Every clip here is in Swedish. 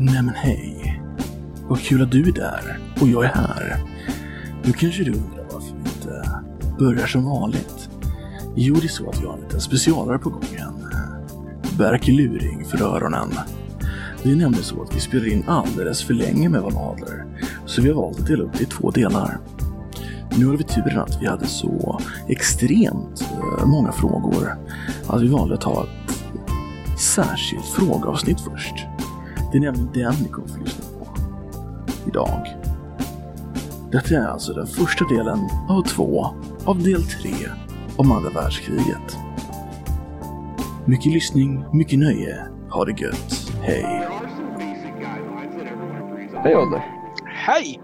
Nämen hej. Vad kul att du är där och jag är här. Nu kanske du undrar varför vi inte börjar som vanligt. Jo, det är så att vi har en liten specialare på gången. Berke luring för öronen. Det är nämligen så att vi spelar in alldeles för länge med Van så vi har valt att dela upp det i två delar. Nu hade vi turen att vi hade så extremt eh, många frågor att vi valde att ta ett särskilt frågeavsnitt först. Det är nämligen den ni kommer få lyssna på idag. Detta är alltså den första delen av två av del tre om andra världskriget. Mycket lyssning, mycket nöje. Ha det gött. Hej! Hej Olle! Hej!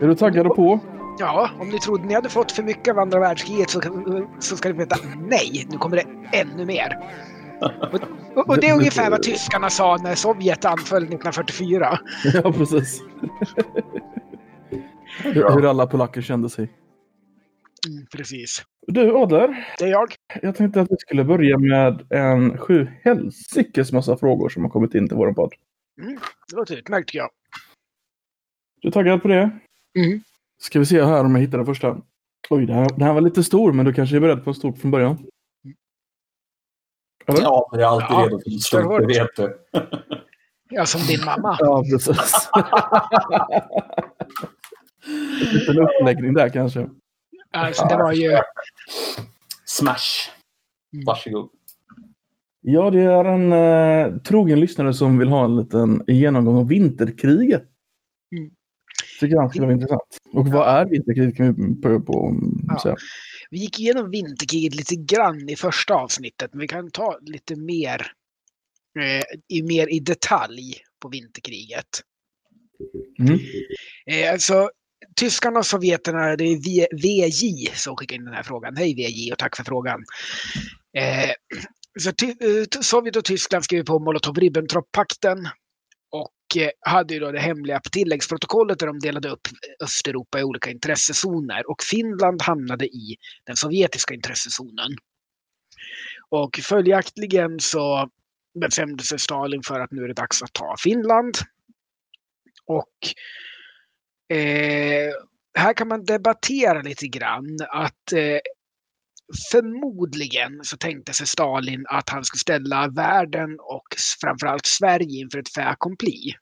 Är du taggad på? Ja, om ni trodde ni hade fått för mycket av andra världskriget så, så ska ni veta nej, nu kommer det ännu mer. Och, och, det är ungefär vad tyskarna sa när Sovjet anföll 1944. Ja, precis. hur, hur alla polacker kände sig. Mm, precis. Du Adler, Det är jag. jag tänkte att vi skulle börja med en sju helsikes massa frågor som har kommit in till vår podd. Mm, det låter utmärkt tycker jag. Du är taggad på det? Mm. Ska vi se här om jag hittar den första. Oj, den här, den här var lite stor, men du kanske är beredd på stort från början? Eller? Ja, jag är alltid Ja, redo för hårt. det vet du. Ja, som din mamma. Ja, precis. En liten uppläggning där kanske. Alltså, det var ju... Smash! Mm. Varsågod. Ja, det är en eh, trogen lyssnare som vill ha en liten genomgång av vinterkriget. Mm. Tycker han skulle vara intressant. Och vad är vinterkriget kan vi på, på Ja. säga. Vi gick igenom vinterkriget lite grann i första avsnittet, men vi kan ta lite mer, eh, i, mer i detalj på vinterkriget. Mm. Eh, alltså, tyskarna och sovjeterna, det är VJ som skickar in den här frågan. Hej VJ och tack för frågan. Eh, så eh, Sovjet och Tyskland skrev på Molotov-Ribbentrop-pakten Eh, hade ju då det hemliga tilläggsprotokollet där de delade upp Östeuropa i olika intressezoner och Finland hamnade i den sovjetiska intressezonen. Och följaktligen så bestämde sig Stalin för att nu är det dags att ta Finland. Och eh, här kan man debattera lite grann att eh, förmodligen så tänkte sig Stalin att han skulle ställa världen och framförallt Sverige inför ett fait accompli.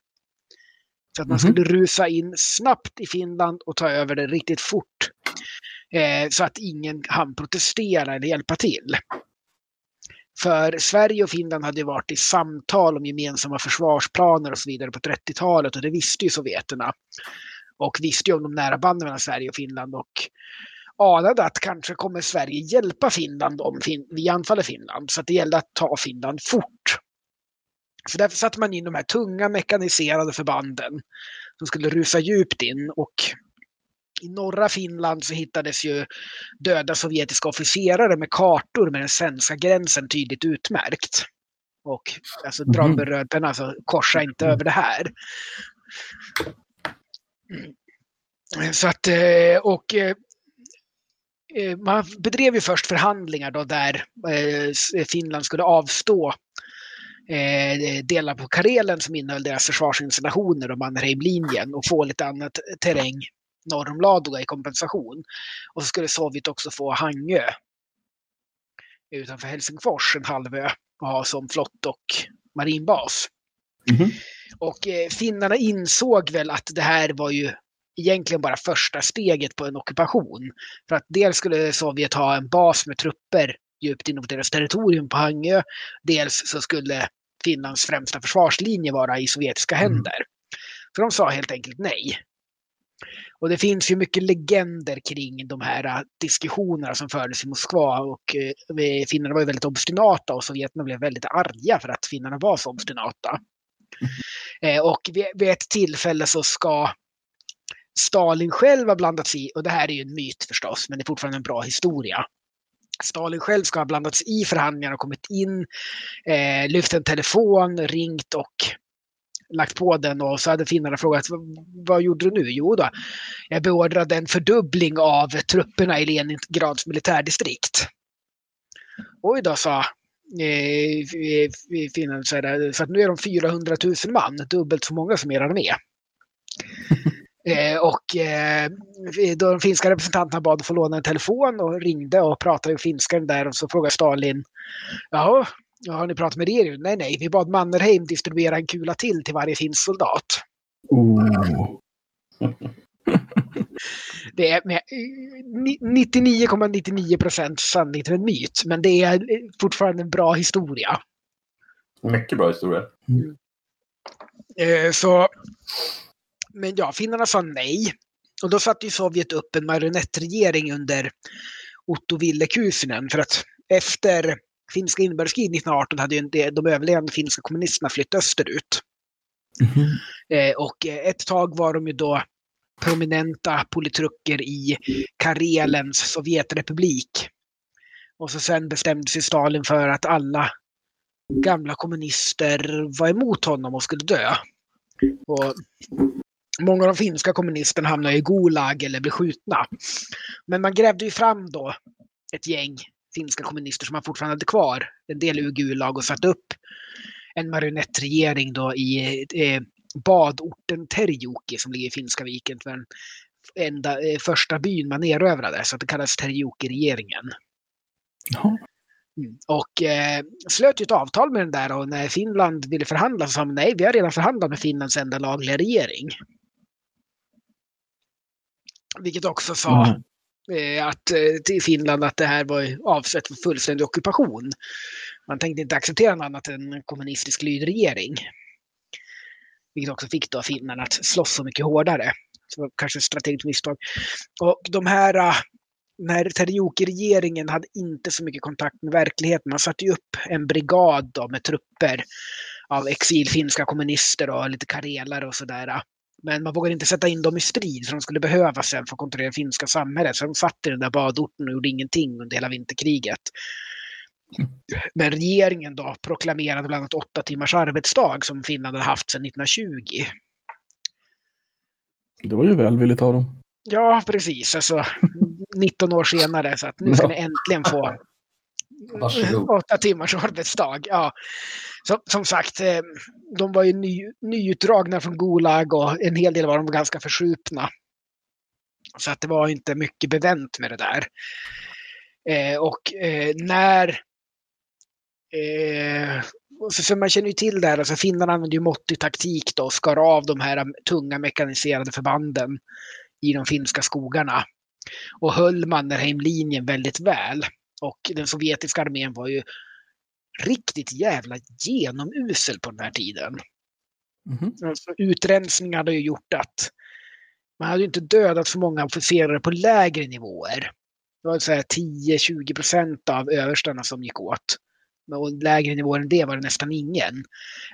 Så att man Mhm. skulle rusa in snabbt i Finland och ta över det riktigt fort. Eh, så att ingen hann protestera eller hjälpa till. För Sverige och Finland hade varit i samtal om gemensamma försvarsplaner och så vidare på 30-talet och det visste ju sovjeterna. Och visste ju om de nära banden mellan Sverige och Finland och anade att kanske kommer Sverige hjälpa Finland om fin- vi anfaller Finland. Så det gällde att ta Finland fort. Så därför satte man in de här tunga mekaniserade förbanden som skulle rusa djupt in och i norra Finland så hittades ju döda sovjetiska officerare med kartor med den svenska gränsen tydligt utmärkt. Och alltså Mhm. Drakenbröderna, alltså korsa inte över det här. Så att, eh, och eh, man bedrev ju först förhandlingar då där eh, Finland skulle avstå eh, delar på Karelen som innehöll deras försvarsinstallationer och Mannerheimlinjen och få lite annat terräng norr om Ladoga i kompensation. Och så skulle Sovjet också få Hangö utanför Helsingfors, en halvö, och ha som flott och marinbas. Mhm. Och eh, finnarna insåg väl att det här var ju egentligen bara första steget på en ockupation. För att dels skulle Sovjet ha en bas med trupper djupt inom deras territorium på Hangö. Dels så skulle Finlands främsta försvarslinje vara i sovjetiska Mm. händer. Så de sa helt enkelt nej. Och det finns ju mycket legender kring de här äh, diskussionerna som fördes i Moskva och eh, finnarna var ju väldigt obstinata och sovjeterna blev väldigt arga för att finnarna var så obstinata. Eh, och vid, vid ett tillfälle så ska Stalin själv har blandats i, och det här är ju en myt förstås, men det är fortfarande en bra historia. Stalin själv ska ha blandats i förhandlingarna och kommit in, eh, lyft en telefon, ringt och lagt på den och så hade finnarna frågat "Vad- gjorde du nu? Jo då, jag beordrade en fördubbling av trupperna i Leningrads militärdistrikt. Oj då, sa eh, finnarna, för Så, att nu är de 400 000 man, dubbelt så många som er armé. Eh, och eh, då de finska representanterna bad att få låna en telefon och ringde och pratade med finskaren där och så frågade Stalin Ja, ja, har ni pratat med regeringen? Nej, nej, vi bad Mannerheim distribuera en kula till till varje finsk soldat. Oh. Det är med eh, ni- 99,99 procent sanning till en myt, men det är eh, fortfarande en bra historia. Mycket bra historia. Eh, Så, men ja, finnarna sa nej. Och då satte ju Sovjet upp en marionettregering under Otto Villekuusinen för att efter finska inbördeskriget 1918 hade ju de överlevande finska kommunisterna flytt österut. Mhm. Eh, Och eh, ett tag var de ju då prominenta politruker i Karelens Sovjetrepublik. Och så sen bestämde sig Stalin för att alla gamla kommunister var emot honom och skulle dö. Och många av de finska kommunisterna hamnade i Gulag eller blev skjutna. Men man grävde ju fram då ett gäng finska kommunister som man fortfarande hade kvar. En del ur Gulag och satte upp en marionettregering då i eh, badorten Terjoki som ligger i Finska viken. För den enda, eh, första byn man erövrade, så det kallas Terjoki-regeringen. Mm. Och eh, slöt ett avtal med den där och när Finland ville förhandla så sa man nej, vi har redan förhandlat med Finlands enda lagliga regering. Vilket också sa Mm. att, eh, till Finland att det här var avsett för fullständig ockupation. Man tänkte inte acceptera något annat än en kommunistisk lydregering. Vilket också fick då finnarna att slåss så mycket hårdare. Så det var kanske ett strategiskt misstag. Och de här, eh, när Terjoki-regeringen hade inte så mycket kontakt med verkligheten. Man satte ju upp en brigad då med trupper av exilfinska kommunister och lite karelare och sådär. Men man vågade inte sätta in dem i strid för de skulle behöva sen för att kontrollera det finska samhället. Så de satt i den där badorten och gjorde ingenting under hela vinterkriget. Men regeringen då proklamerade bland annat åtta timmars arbetsdag som Finland hade haft sedan 1920. Det var ju välvilligt av dem. Ja, precis. Alltså 19 år senare. Så att nu ska ni äntligen få Varsågod. åtta timmars arbetsdag. Ja. Som, som sagt, eh, de var ju ny, nyutdragna från Gulag och en hel del var de ganska försupna. Så att det var inte mycket bevänt med det där. Eh, och eh, när... Eh, så, så man känner ju till det här, alltså finnarna använde ju måttlig taktik då och skar av de här tunga mekaniserade förbanden i de finska skogarna. Och höll Mannerheimlinjen väldigt väl. Och den sovjetiska armén var ju riktigt jävla genomusel på den här tiden. Mhm. Alltså, utrensning hade ju gjort att man hade inte dödat så många officerare på lägre nivåer. Det var så här 10-20 procent av överstarna som gick åt. Och lägre nivåer än det var det nästan ingen.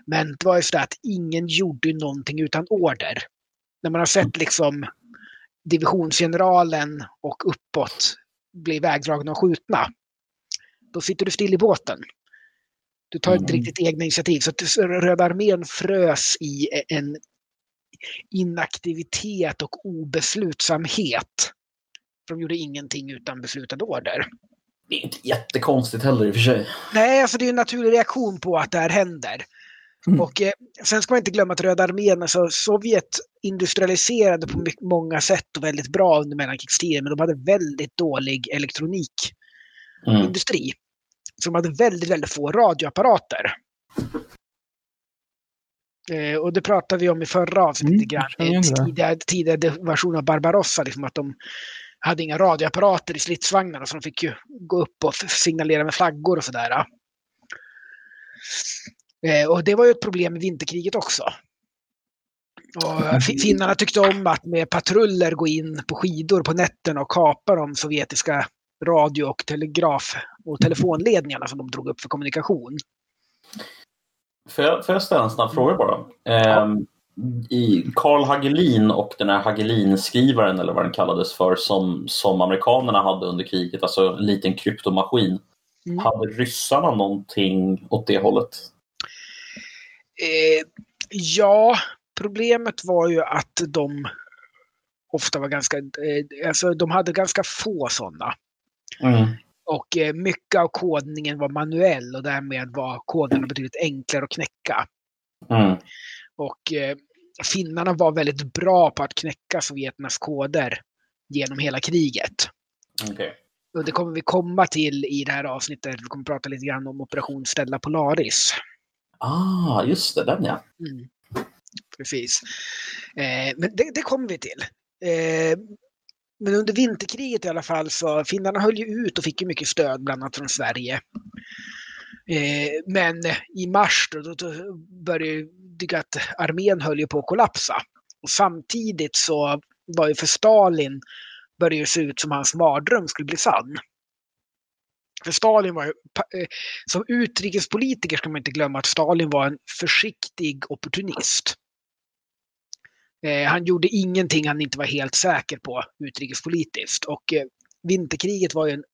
Men det var ju så att ingen gjorde någonting utan order. När man har sett liksom divisionsgeneralen och uppåt bli vägdragna och skjutna. Då sitter du still i båten. Du tar inte Mm. riktigt egna initiativ. Så att Röda armén frös i en inaktivitet och obeslutsamhet. De gjorde ingenting utan beslutad order. Det är inte jättekonstigt heller i och för sig. Nej, alltså det är en naturlig reaktion på att det här händer. Mm. Och eh, sen ska man inte glömma att Röda armén, alltså Sovjet industrialiserade på mycket, många sätt och väldigt bra under mellankrigstiden, men de hade väldigt dålig elektronikindustri. Mm. Så de hade väldigt, väldigt få radioapparater. Eh, och det pratade vi om i förra avsnittet Mm, det. Tidigare, tidigare versioner av Barbarossa, liksom att de hade inga radioapparater i stridsvagnarna så de fick ju gå upp och signalera med flaggor och sådär. Eh, och det var ju ett problem i vinterkriget också. Och fi- finnarna tyckte om att med patruller gå in på skidor på nätterna och kapa de sovjetiska radio och telegraf och telefonledningarna som de drog upp för kommunikation. Får jag, får jag ställa en snabb fråga bara? Ehm, i Carl Hagelin och den här Hagelin-skrivaren eller vad den kallades för som, som amerikanerna hade under kriget, alltså en liten kryptomaskin. Mm. Hade ryssarna någonting åt det hållet? Eh, ja, problemet var ju att de ofta var ganska, eh, alltså de hade ganska få sådana. Och eh, mycket av kodningen var manuell och därmed var koderna betydligt enklare att knäcka. Mm. Och eh, finnarna var väldigt bra på att knäcka sovjeternas koder genom hela kriget. Okej. Och det kommer vi komma till i det här avsnittet. Vi kommer prata lite grann om Operation Stella Polaris. Ah, just det. Den ja. Mm. Precis. Eh, men det, det kommer vi till. Eh, men under vinterkriget i alla fall så finnarna höll ju ut och fick ju mycket stöd bland annat från Sverige. Eh, men i mars då, då, då började det att armén höll ju på att kollapsa. Och samtidigt så var ju för Stalin började det se ut som hans mardröm skulle bli sann. För Stalin var ju, eh, som utrikespolitiker ska man inte glömma att Stalin var en försiktig opportunist. Eh, han gjorde ingenting han inte var helt säker på utrikespolitiskt. Och eh, vinterkriget var ju en,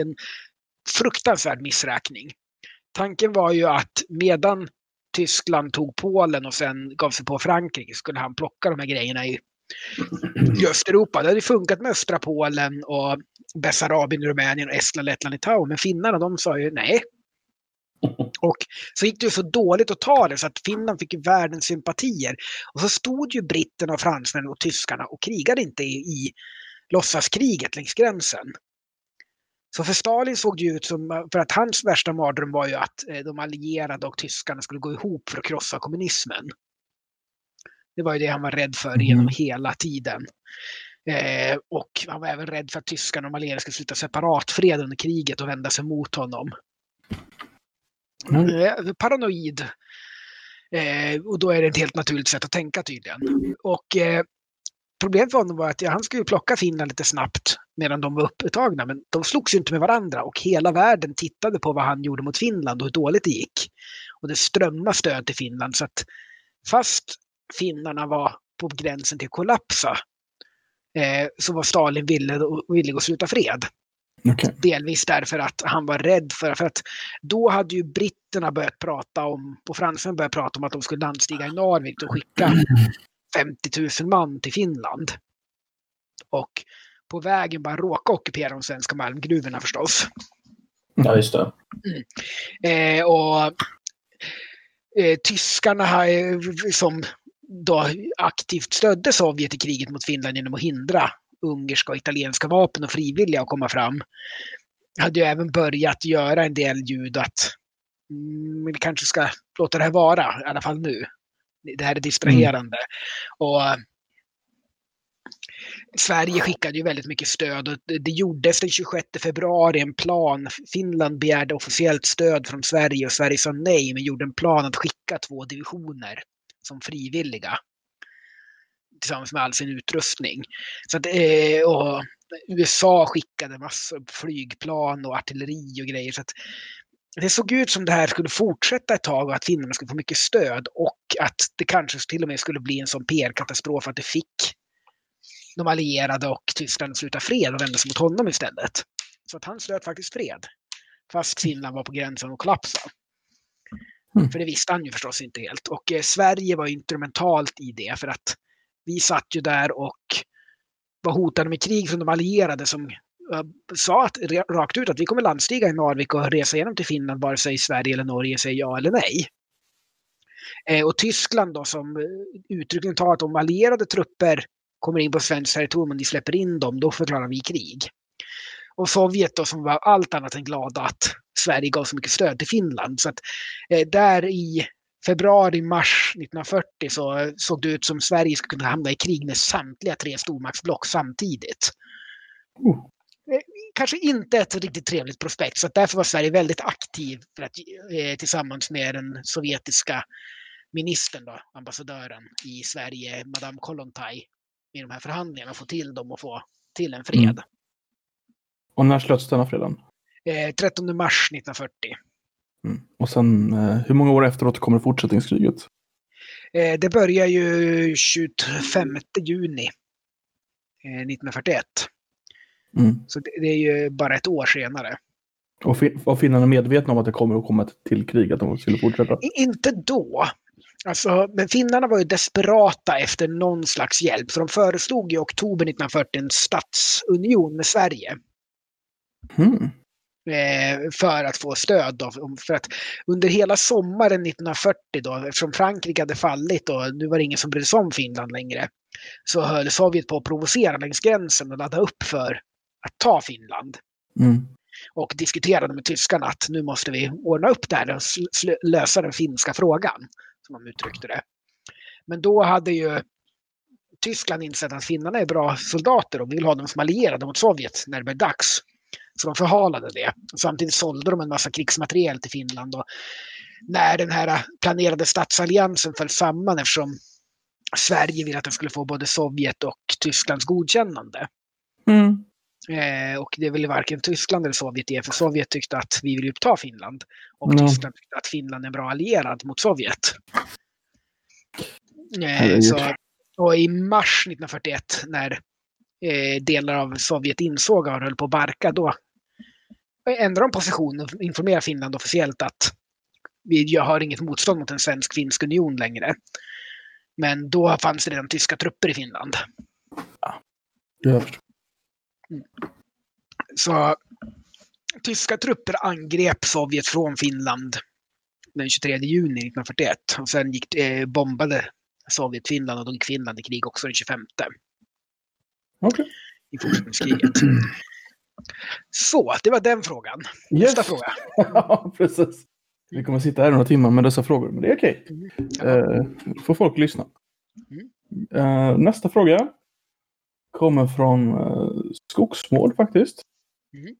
en fruktansvärd missräkning. Tanken var ju att medan Tyskland tog Polen och sen gav sig på Frankrike skulle han plocka de här grejerna i, i Östeuropa. Det hade funkat med östra Polen och Bessarabien i Rumänien och Estland, Lettland, Litauen. Men finnarna de sa ju nej. Och så gick det ju så dåligt att ta det så att Finland fick världens sympatier. Och så stod ju britterna och fransmännen och tyskarna och krigade inte i, i låtsaskriget längs gränsen. Så för Stalin såg det ut som, för att hans värsta mardröm var ju att eh, de allierade och tyskarna skulle gå ihop för att krossa kommunismen. Det var ju det han var rädd för genom Mm. hela tiden. Eh, och han var även rädd för att tyskarna och de allierade skulle sluta separatfred under kriget och vända sig mot honom. Mm. Eh, paranoid. Eh, och då är det ett helt naturligt sätt att tänka tydligen. Och eh, problemet för honom var att ja, han skulle plocka Finland lite snabbt medan de var upptagna, men de slogs ju inte med varandra och hela världen tittade på vad han gjorde mot Finland och hur dåligt det gick. Och det strömmade stöd till Finland så att fast finnarna var på gränsen till att kollapsa eh, så var Stalin villig, villig att sluta fred. Okej. Delvis därför att han var rädd för, för att då hade ju britterna börjat prata om, och fransmännen börjat prata om att de skulle landstiga i Narvik och skicka 50 000 man till Finland. Och på vägen bara råka ockupera de svenska malmgruvorna förstås. Ja, just det. Eh, och eh, tyskarna har, som då aktivt stödde Sovjet i kriget mot Finland genom att hindra ungerska och italienska vapen och frivilliga att komma fram. Hade ju även börjat göra en del ljud att mm, vi kanske ska låta det här vara, i alla fall nu. Det här är distraherande. Och Sverige skickade ju väldigt mycket stöd och det gjordes den 26 februari en plan. Finland begärde officiellt stöd från Sverige och Sverige sa nej men gjorde en plan att skicka två divisioner som frivilliga tillsammans med all sin utrustning. Så att, eh, och USA skickade massor av flygplan och artilleri och grejer. Så att det såg ut som det här skulle fortsätta ett tag och att finnarna skulle få mycket stöd och att det kanske till och med skulle bli en sån PR-katastrof att det fick de allierade och Tyskland att sluta fred och vända sig mot honom istället. Så att han slöt faktiskt fred. Fast Finland var på gränsen att kollapsa. Mm. För det visste han ju förstås inte helt. Och eh, Sverige var instrumentalt i det för att vi satt ju där och var hotade med krig från de allierade som eh, sa att, rakt ut att vi kommer landstiga i Narvik och resa igenom till Finland vare sig Sverige eller Norge säger ja eller nej. Eh, och Tyskland då som eh, uttryckligen tar att om allierade trupper kommer in på svenskt territorium och ni släpper in dem, då förklarar vi krig. Och Sovjet då som var allt annat än glada att Sverige gav så mycket stöd till Finland. Så att eh, där i februari, mars 1940 så såg det ut som Sverige skulle kunna hamna i krig med samtliga tre stormaktsblock samtidigt. Eh, Kanske inte ett riktigt trevligt prospekt, så därför var Sverige väldigt aktiv för att, eh, tillsammans med den sovjetiska ministern, då, ambassadören i Sverige, Madame Kollontaj, i de här förhandlingarna få till dem och få till en fred. Mm. Och när slöts denna fredagen? Eh, 13 mars 1940. Mm. Och sen, eh, hur många år efteråt kommer fortsättningskriget? Eh, det börjar ju 25 juni eh, 1941. Mm. Så det, är ju bara ett år senare. Och fin- var finnarna medvetna om att det kommer att komma ett till krig, att de skulle fortsätta? Inte då. Alltså, men finnarna var ju desperata efter någon slags hjälp. För de föreslog i oktober 1940 en statsunion med Sverige. Mm. Eh, för att få stöd. Då. För att under hela sommaren 1940, då, eftersom Frankrike hade fallit och nu var det ingen som brydde sig om Finland längre, så höll Sovjet på att provocera längs gränsen och ladda upp för att ta Finland. Mm. Och diskuterade med tyskarna att nu måste vi ordna upp det här och lösa den finska frågan, som de uttryckte det. Men då hade ju Tyskland insett att finnarna är bra soldater och vill ha dem som allierade mot Sovjet när det blir dags. Så de förhalade det. Samtidigt sålde de en massa krigsmateriel till Finland. Och när den här planerade statsalliansen föll samman eftersom Sverige ville att den skulle få både Sovjet och Tysklands godkännande. Mm. Eh, och det ville varken Tyskland eller Sovjet ge, för Sovjet tyckte att vi vill uppta Finland. Och Mm. Tyskland tyckte att Finland är en bra allierad mot Sovjet. Eh, så, och i mars 1941 när delar av Sovjet insåg de höll på att barka, då ändrade de position och informerade Finland officiellt att vi har inget motstånd mot en svensk-finsk union längre. Men då fanns det redan tyska trupper i Finland. Jag förstår. Så tyska trupper angrep Sovjet från Finland den 23 juni 1941. Och sen gick, eh, bombade Sovjet Finland och då gick Finland i krig också den 25 Okej. i fortsättningskriget. Så, det var den frågan. Nästa Yes. fråga. Ja, precis. Vi kommer sitta här några timmar med dessa frågor, men det är okej. Eh, får folk lyssna. Mm. Eh, nästa fråga kommer från eh, Skogsmål faktiskt. Mm.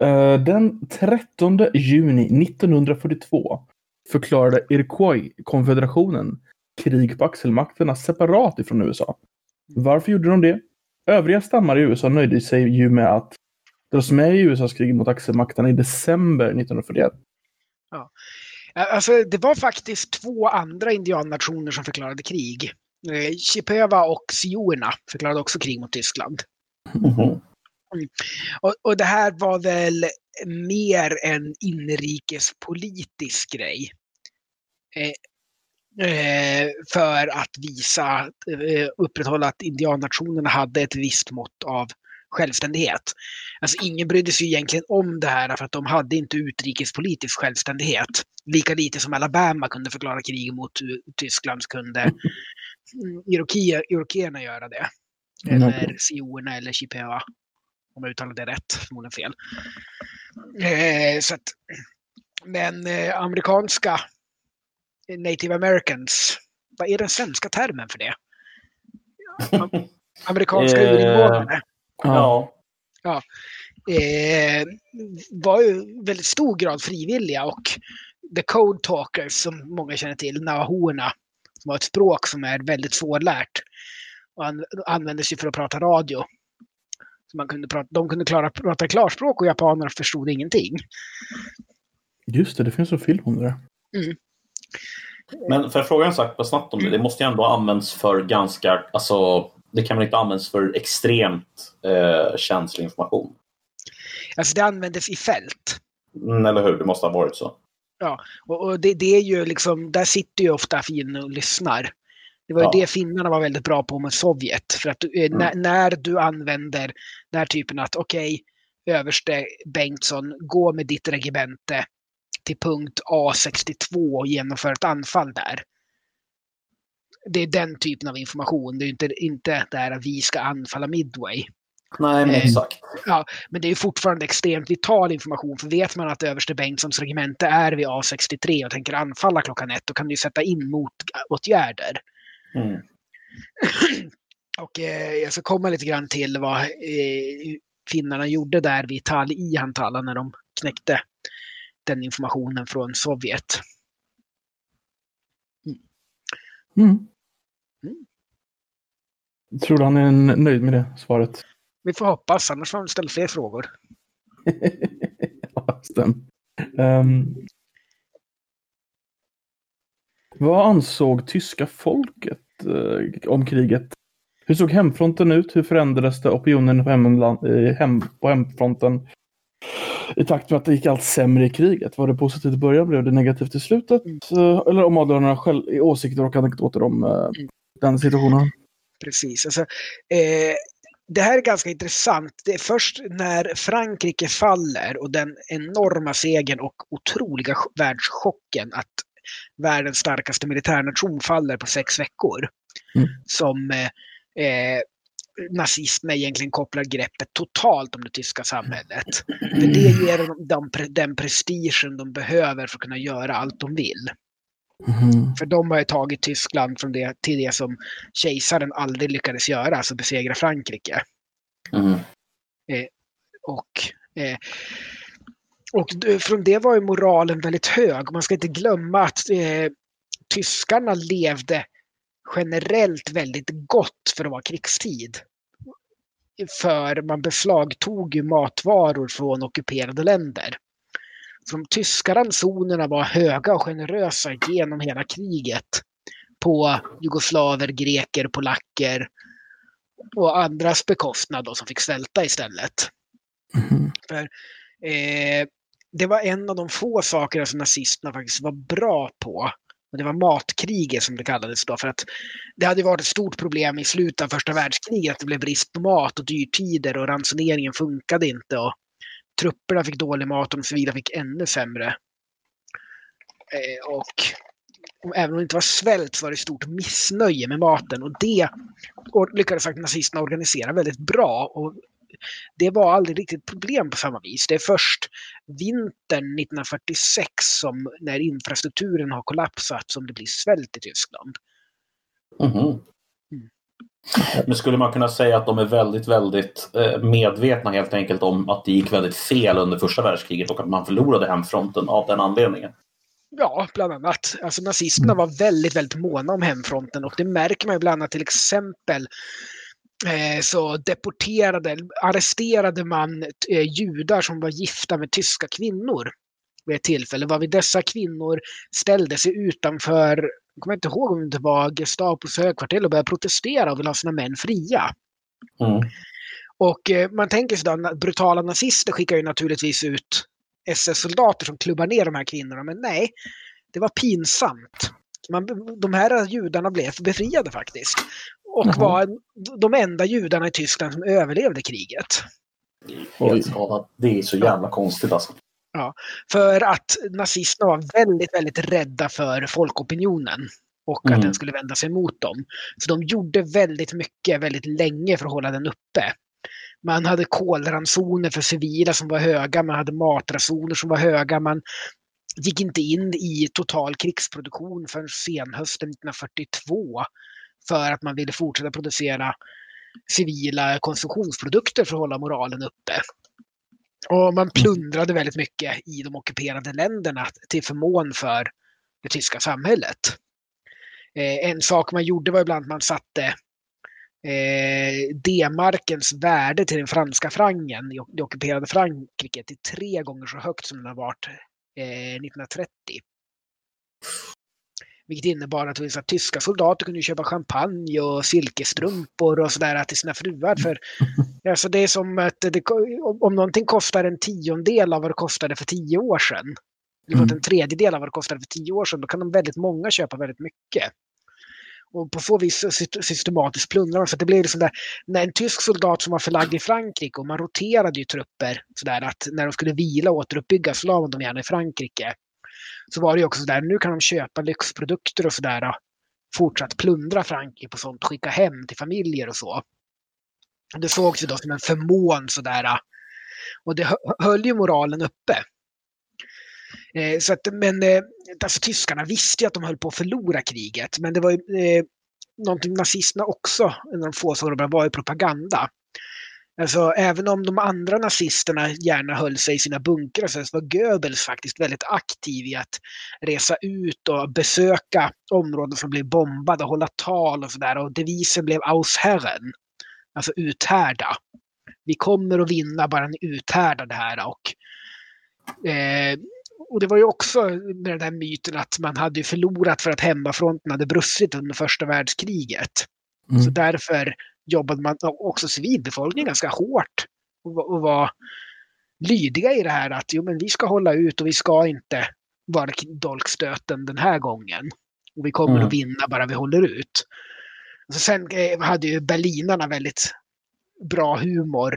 Eh, den 13 juni 1942 förklarade Iroquois-konfederationen krig på axelmakterna separat ifrån USA. Varför gjorde de det? Övriga stammar i USA nöjde sig ju med att dras med i USAs krig mot axelmakterna i december 1941. Alltså, det var faktiskt två andra indiannationer som förklarade krig. Eh, Chippewa och Siourna förklarade också krig mot Tyskland. Mhm. Och, och det här var väl mer en inrikespolitisk grej. Eh, för att visa, eh, upprätthålla att indiannationerna hade ett visst mått av självständighet. Alltså ingen brydde sig egentligen om det här för att de hade inte utrikespolitisk självständighet. Lika lite som Alabama kunde förklara krig mot uh, Tyskland kunde mm, Iroquoierna göra det. Mm, Eller okej. Siourna eller Chippewa. Om jag uttalade det rätt, förmodligen fel. Eh, så att, men eh, amerikanska native americans, vad är den svenska termen för det? Am- Amerikanska Eh, urinvånare Ja. Ja. eh, var ju väldigt stor grad frivilliga och the code talkers som många känner till, navahoerna, som har ett språk som är väldigt svårlärt och an- användes ju för att prata radio. Så man kunde prata, de kunde klara, prata klarspråk och japaner förstod ingenting. Just det, det finns en film om det där. Men för att fråga en sak snabbt om det. Det måste ju ändå ha använts för ganska, alltså det kan väl inte användas för extremt eh, känslig information? Alltså det användes i fält. Mm, eller hur? Det måste ha varit så. Och, och det, det är ju liksom, där sitter ju ofta finnen och lyssnar. Det var ju Ja. det finnarna var väldigt bra på med Sovjet. För att eh, när, när du använder den här typen att okej, överste Bengtsson, gå med ditt regemente till punkt A62 och genomför ett anfall där. Det är den typen av information. Det är inte, inte där att vi ska anfalla Midway. Nej, men Eh, exakt. Men det är fortfarande extremt vital information. För vet man att överste Bengtssons regemente är vid A63 och tänker anfalla klockan ett, då kan du sätta in motåtgärder. Mm. Och eh, jag ska komma lite grann till vad eh, finnarna gjorde där vid Tal i Hantala när de knäckte den informationen från Sovjet. Mm. Mm. Tror du han är nöjd med det svaret? Vi får hoppas, annars får de ställa fler frågor. ja. Ehm, vad ansåg tyska folket eh, om kriget? Hur såg hemfronten ut? Hur förändrades det opinionen på, hemland, eh, hem, på hemfronten i takt med att det gick allt sämre i kriget? Var det positivt i början? Blev det negativt i slutet? Eh, eller om adlarna själv i åsikter och anekdoter om eh, Mm. den situationen? Precis. Alltså, eh, det här är ganska intressant. Det är först när Frankrike faller och den enorma segern och otroliga världschocken att världens starkaste militärnation faller på sex veckor. Mm. Som eh, nazisterna egentligen kopplar greppet totalt om det tyska samhället. För det ger dem den prestigen de behöver för att kunna göra allt de vill. Mm. För de har ju tagit Tyskland från det till det som kejsaren aldrig lyckades göra, alltså besegra Frankrike. Mm. Eh, och, eh, och från det var ju moralen väldigt hög. Man ska inte glömma att eh, tyskarna levde generellt väldigt gott för att vara krigstid. För man beslagtog ju matvaror från ockuperade länder. Så de tyska ransonerna var höga och generösa genom hela kriget. På jugoslaver, greker, polacker och andras bekostnad då, som fick svälta istället. Mm. För, eh, det var en av de få saker som nazisterna faktiskt var bra på. Och det var matkriget som det kallades då. För att det hade varit ett stort problem i slutet av första världskriget att det blev brist på mat och dyrtider och ransoneringen funkade inte. Och trupperna fick dålig mat och de civila fick ännu sämre. Eh, och, även om det inte var svält så var det stort missnöje med maten och det lyckades faktiskt nazisterna organisera väldigt bra. Och det var aldrig riktigt problem på samma vis. Det är först vintern 1946 som när infrastrukturen har kollapsat som det blir svält i Tyskland. Mm. Men skulle man kunna säga att de är väldigt, väldigt eh, medvetna helt enkelt om att det gick väldigt fel under första världskriget och att man förlorade hemfronten av den anledningen? Ja, bland annat. Alltså nazisterna var väldigt, väldigt måna om hemfronten och det märker man ju bland annat till exempel så deporterade, arresterade man eh, judar som var gifta med tyska kvinnor vid ett tillfälle, varvid dessa kvinnor ställde sig utanför jag kommer inte ihåg om det var Gestapos högkvarter och började protestera och ville ha sina män fria. Mm. Och eh, man tänker sig då, brutala nazister skickar ju naturligtvis ut SS-soldater som klubbar ner de här kvinnorna, men nej, det var pinsamt. Man, de här judarna blev befriade faktiskt. Och mm. var de enda judarna i Tyskland som överlevde kriget. Det är så jävla konstigt alltså. Ja, för att nazisterna var väldigt, väldigt rädda för folkopinionen och mm. att den skulle vända sig mot dem. Så de gjorde väldigt mycket väldigt länge för att hålla den uppe. Man hade kolransoner för civila som var höga, man hade matransoner som var höga, man gick inte in i total krigsproduktion förrän senhösten 1942 för att man ville fortsätta producera civila konsumtionsprodukter för att hålla moralen uppe. Och man plundrade väldigt mycket i de ockuperade länderna till förmån för det tyska samhället. Eh, en sak man gjorde var ibland att man satte eh, D-markens värde till den franska frangen det ockuperade Frankrike till tre gånger så högt som den har varit eh, 1930. Vilket innebar att, att tyska soldater kunde köpa champagne och silkesstrumpor och sådär till sina fruar. För, alltså det är som att det, om någonting kostar en tiondel av vad det kostade för tio år sedan, eller mm. en tredjedel av vad det kostade för tio år sedan, då kan de väldigt många köpa väldigt mycket. Och på så vis systematiskt plundrar man. Så det blev liksom där, när en tysk soldat som var förlagd i Frankrike och man roterade ju trupper sådär att när de skulle vila och återuppbygga så la man dem gärna i Frankrike så var det ju också sådär, nu kan de köpa lyxprodukter och sådär. Fortsatt plundra Frankrike på sånt, skicka hem till familjer och så. Det sågs ju då som en förmån sådär. Och det höll ju moralen uppe. Eh, så att, men eh, alltså, tyskarna visste ju att de höll på att förlora kriget. Men det var ju eh, någonting nazisterna också, en av de få sakerna, var ju propaganda. Alltså, även om de andra nazisterna gärna höll sig i sina bunkrar så var Goebbels faktiskt väldigt aktiv i att resa ut och besöka områden som blev bombade och hålla tal och sådär. Och devisen blev Ausherren, alltså uthärda. Vi kommer att vinna bara ni uthärdar det här. Och, eh, och det var ju också med den där myten att man hade förlorat för att hemmafronten hade brustit under första världskriget. Mm. Så därför jobbade man också civilbefolkningen ganska hårt och, och var lydiga i det här att jo, men vi ska hålla ut och vi ska inte vara dolkstöten den här gången. Och vi kommer mm. att vinna bara vi håller ut. Så sen eh, hade ju berlinarna väldigt bra humor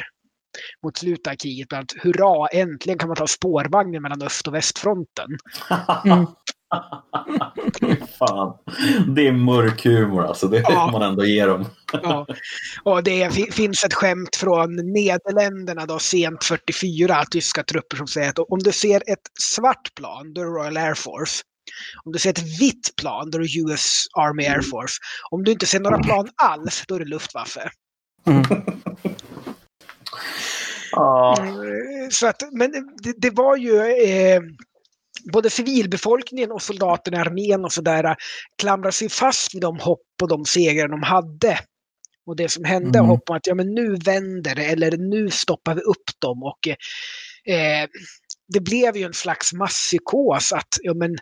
mot slutet av kriget. Bland annat, hurra, äntligen kan man ta spårvagnen mellan öst och västfronten. Mm. Fan. Det är mörk humor alltså. Det Ja. får man ändå ge dem. Ja. Och det fi- finns ett skämt från Nederländerna då, sent 44, tyska trupper som säger att om du ser ett svart plan, då är det Royal Air Force. Om du ser ett vitt plan, då är det US Army Air Force. Om du inte ser några plan alls, då är det Luftwaffe. Mm. Ja. Eh, Så att, men det, det var ju eh, både civilbefolkningen och soldaterna i armén och sådär klamrar sig fast vid de hopp och de segrar de hade. Och det som hände, Mm. hopp om att ja, men nu vänder det eller nu stoppar vi upp dem. Och, eh, det blev ju en slags masspsykos att ja, men,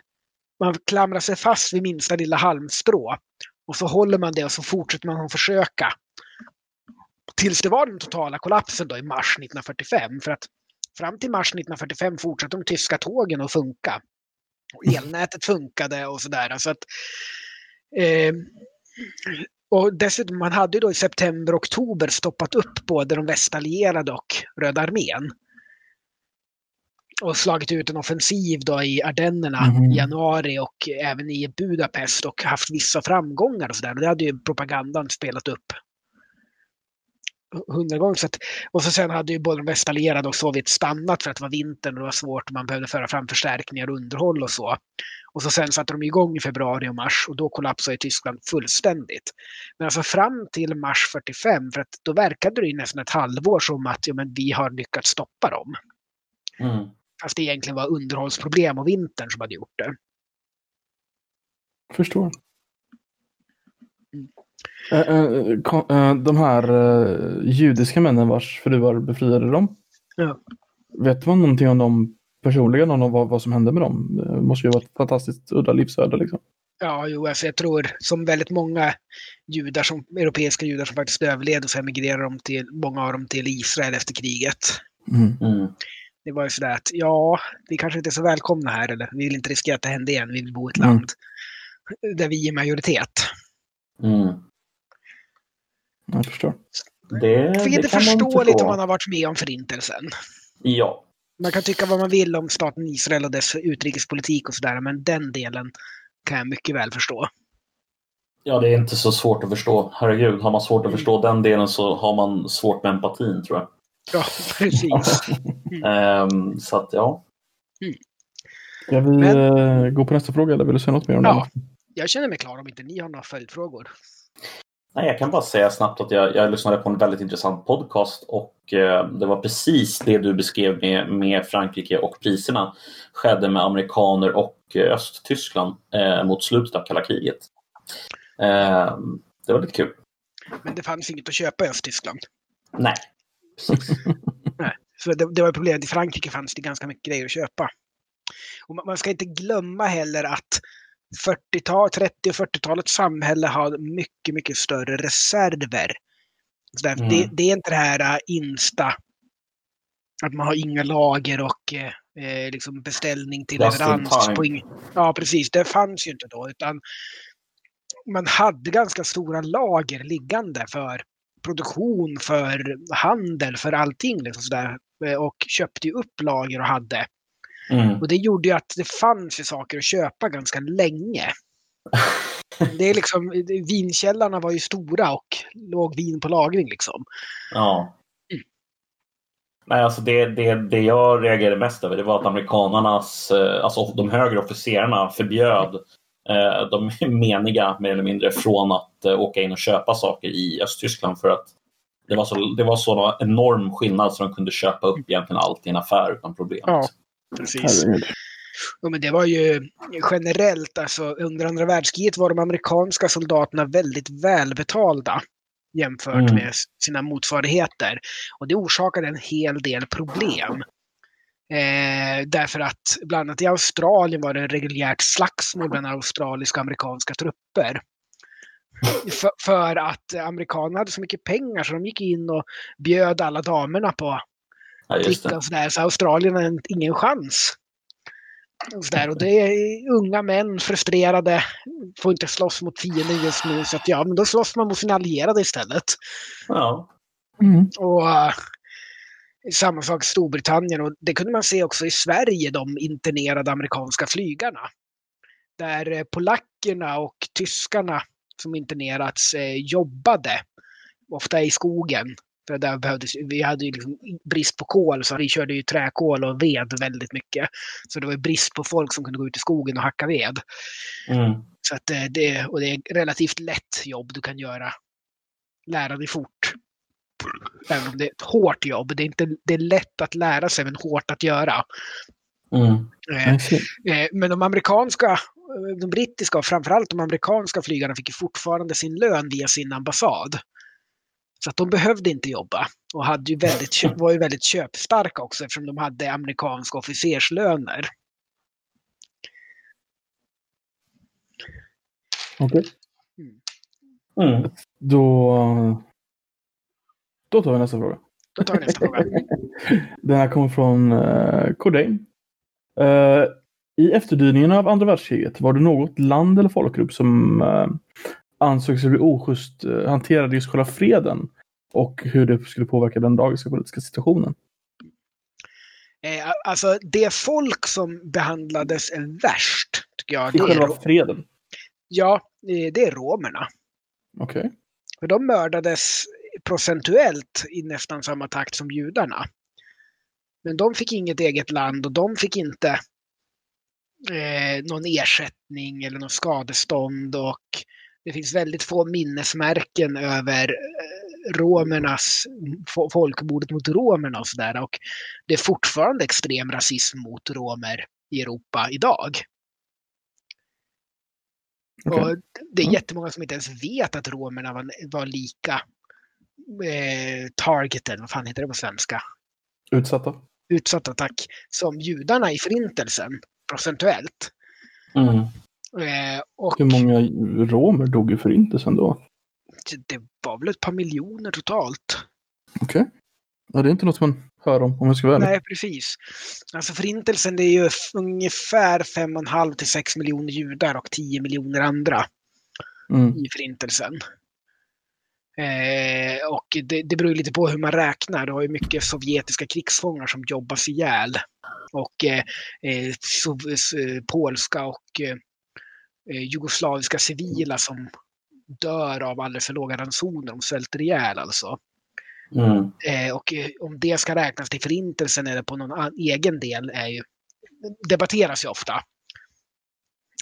man klamrar sig fast vid minsta lilla halmstrå. Och så håller man det och så fortsätter man att försöka. Tills det var den totala kollapsen då i mars 1945. För att fram till mars 1945 fortsatte de tyska tågen att funka. Och elnätet funkade och sådär. Så att, eh, och dessutom, man hade då i september och oktober stoppat upp både de västallierade och Röda armén. Och slagit ut en offensiv då i Ardennerna i januari och även i Budapest och haft vissa framgångar och sådär. Det hade ju propagandan spelat upp hundra gånger. Så att, och så sen hade ju både de västallierade och Sovjet stannat för att det var vintern och det var svårt och man behövde föra fram förstärkningar och underhåll och så. Och så sen satte de igång i februari och mars och då kollapsade Tyskland fullständigt. Men alltså fram till mars 45, för att då verkade det ju nästan ett halvår som att ja, men vi har lyckats stoppa dem. Mm. Fast det egentligen var underhållsproblem och vintern som hade gjort det. Förstår. Mm. Eh, eh, kon- eh, de här eh, judiska männen vars fruar befriade dem. Ja. Vet man någonting om dem personligen? Om vad, vad som hände med dem? Det måste ju vara ett fantastiskt udda livsöde. Liksom. Ja, jo, alltså jag tror som väldigt många judar, som, europeiska judar som faktiskt överlevde så emigrerade de till, många av dem till Israel efter kriget. Mm. Mm. Det var ju sådär att ja, vi kanske inte är så välkomna här eller vi vill inte riskera att det händer igen. Vi vill bo i ett Mm. land där vi är majoritet. Mm. Jag förstår. Det, det förståeligt förstå. om man har varit med om förintelsen. Ja. Man kan tycka vad man vill om staten Israel och dess utrikespolitik och sådär, men den delen kan jag mycket väl förstå. ja, det är inte så svårt att förstå. Herregud, har man svårt att förstå den delen så har man svårt med empatin tror jag. Ja, precis. Ehm, så att ja. Ska vi Men- eh, gå på nästa fråga eller vill du säga något mer om Ja. det? Jag känner mig klar om inte ni har några följdfrågor. Nej, jag kan bara säga snabbt att jag, jag lyssnade på en väldigt intressant podcast och eh, det var precis det du beskrev med, med Frankrike och priserna skedde med amerikaner och eh, Östtyskland eh, mot slutet av kalla kriget. Eh, det var lite kul. Men det fanns inget att köpa i Östtyskland. Nej, Så det, det var problemet. I Frankrike fanns det ganska mycket grejer att köpa. Och man, man ska inte glömma heller att 40-tal, 30 och 40-talets samhälle har mycket, mycket större reserver. Så Mm. det, det är inte det här äh, insta, att man har inga lager och eh, eh, liksom beställning till leverans. ja, precis. Det fanns ju inte då. Utan man hade ganska stora lager liggande för produktion, för handel, för allting. Liksom sådär. Eh, Och köpte upp lager och hade. Mm. Och det gjorde ju att det fanns ju saker att köpa ganska länge. Det är liksom, vinkällarna var ju stora och låg vin på lagring liksom. ja. Mm. Nej, alltså det, det, det jag reagerade mest över det var att amerikanernas, eh, alltså de högre officerarna förbjöd eh, de meniga mer eller mindre från att eh, åka in och köpa saker i Östtyskland för att det var så, det var så enorm skillnad så de kunde köpa upp egentligen allt i en affär utan problem. Ja. Precis. Herregud. Jo, men det var ju generellt, alltså under andra världskriget var de amerikanska soldaterna väldigt välbetalda jämfört Mm. med sina motsvarigheter. Och det orsakade en hel del problem. Eh, därför att bland annat i Australien var det en reguljärt slagsmål bland australiska och amerikanska trupper. För, för att amerikanerna hade så mycket pengar så de gick in och bjöd alla damerna på Ja, just dricka det. och sådär. Så Australien har en- ingen chans. Och, så där. och det är unga män frustrerade, får inte slåss mot fienden just nu. Så att ja, men då slåss man mot sina allierade istället. Ja. Mm. Och eh, samma sak i Storbritannien och det kunde man se också i Sverige, de internerade amerikanska flygarna. Där eh, polackerna och tyskarna som internerats eh, jobbade, ofta i skogen. För där behövdes, vi hade ju liksom brist på kol så vi körde ju träkol och ved väldigt mycket. Så det var brist på folk som kunde gå ut i skogen och hacka ved. Mm. Så att eh, det, och det är relativt lätt jobb du kan göra. Lära dig fort. Även om det är ett hårt jobb. Det är, inte, det är lätt att lära sig men hårt att göra. Mm. Eh, I see. eh, Men de amerikanska, eh, de brittiska och framförallt de amerikanska flygarna fick ju fortfarande sin lön via sin ambassad. Så att de behövde inte jobba och hade ju väldigt, var ju väldigt köpstarka också eftersom de hade amerikanska officerslöner. Okej. Mm. Då... Då tar vi nästa fråga. Då tar vi nästa fråga. Den här kommer från uh, Cordain. Eh, I efterdyningarna av andra världskriget var det något land eller folkgrupp som uh, ansåg sig bli oschysst uh, hanterade just själva freden och hur det skulle påverka den dagiska politiska situationen. Eh, Alltså det folk som behandlades värst, tycker jag, I det är, själva ro- freden. ja, eh, det är romerna. Okej. För de mördades procentuellt i nästan samma takt som judarna. Men de fick inget eget land och de fick inte eh, någon ersättning eller någon skadestånd och det finns väldigt få minnesmärken över eh, romernas, fo- folkmordet mot romerna och sådär. Och det är fortfarande extrem rasism mot romer i Europa idag. Okej. Och det är Mm. jättemånga som inte ens vet att romerna var, var lika eh, targeted, vad fan heter det på svenska? Utsatta. Utsatta, tack, som judarna i förintelsen, procentuellt. Mm. Eh, och Hur många romer dog i förintelsen då? det var väl ett par miljoner totalt. Okej. Ja, det är inte något man hör om, om jag ska vara ärlig. Nej, precis. Alltså förintelsen det är ju ungefär 5,5 till 6 miljoner judar och 10 miljoner andra Mm. i förintelsen. Eh, och det, det beror lite på hur man räknar. Du har ju mycket sovjetiska krigsfångar som jobbas ihjäl. Och eh, eh, sov, s- eh, polska och jugoslaviska civila som dör av alldeles för låga ransoner. De svälter ihjäl alltså. Mm. Eh, och eh, om det ska räknas till förintelsen eller på någon egen del är ju, debatteras ju ofta.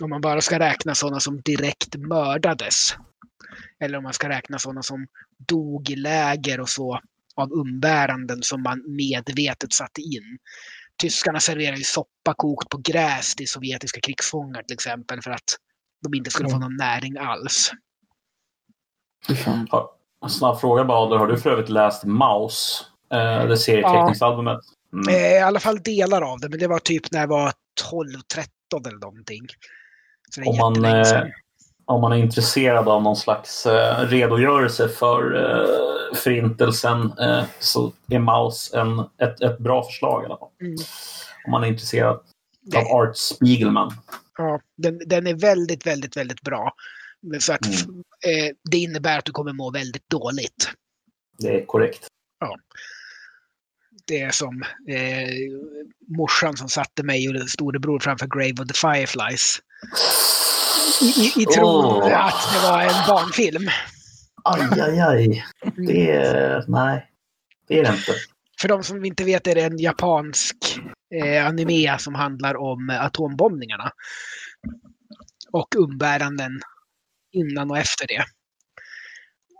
Om man bara ska räkna sådana som direkt mördades. Eller om man ska räkna sådana som dog i läger och så av umbäranden som man medvetet satte in. Tyskarna serverar ju soppa kokt på gräs till sovjetiska krigsfångar till exempel för att de inte skulle få någon näring alls. Ja, Snabb fråga Bader. Har du för övrigt läst Maus? Eh, det serieteckningsalbumet? Mm. Eh, I alla fall delar av det, men det var typ när jag var 12-13 eller någonting. Så det är Om man, eh, om man är intresserad av någon slags eh, redogörelse för eh, förintelsen eh, så är Maus en, ett, ett bra förslag i alla fall. Mm. Om man är intresserad Det- av Art Spiegelman. Ja, den, den är väldigt, väldigt, väldigt bra. Så att, Mm. eh, det innebär att du kommer må väldigt dåligt. Det är korrekt. Det är som eh, morsan som satte mig och storebror framför Grave of the Fireflies. I, i, i tron Åh. att det var en barnfilm. Aj, aj, aj. Det är... Nej, det är det inte. För de som inte vet är det en japansk eh, anime som handlar om eh, atombombningarna. Och umbäranden innan och efter det.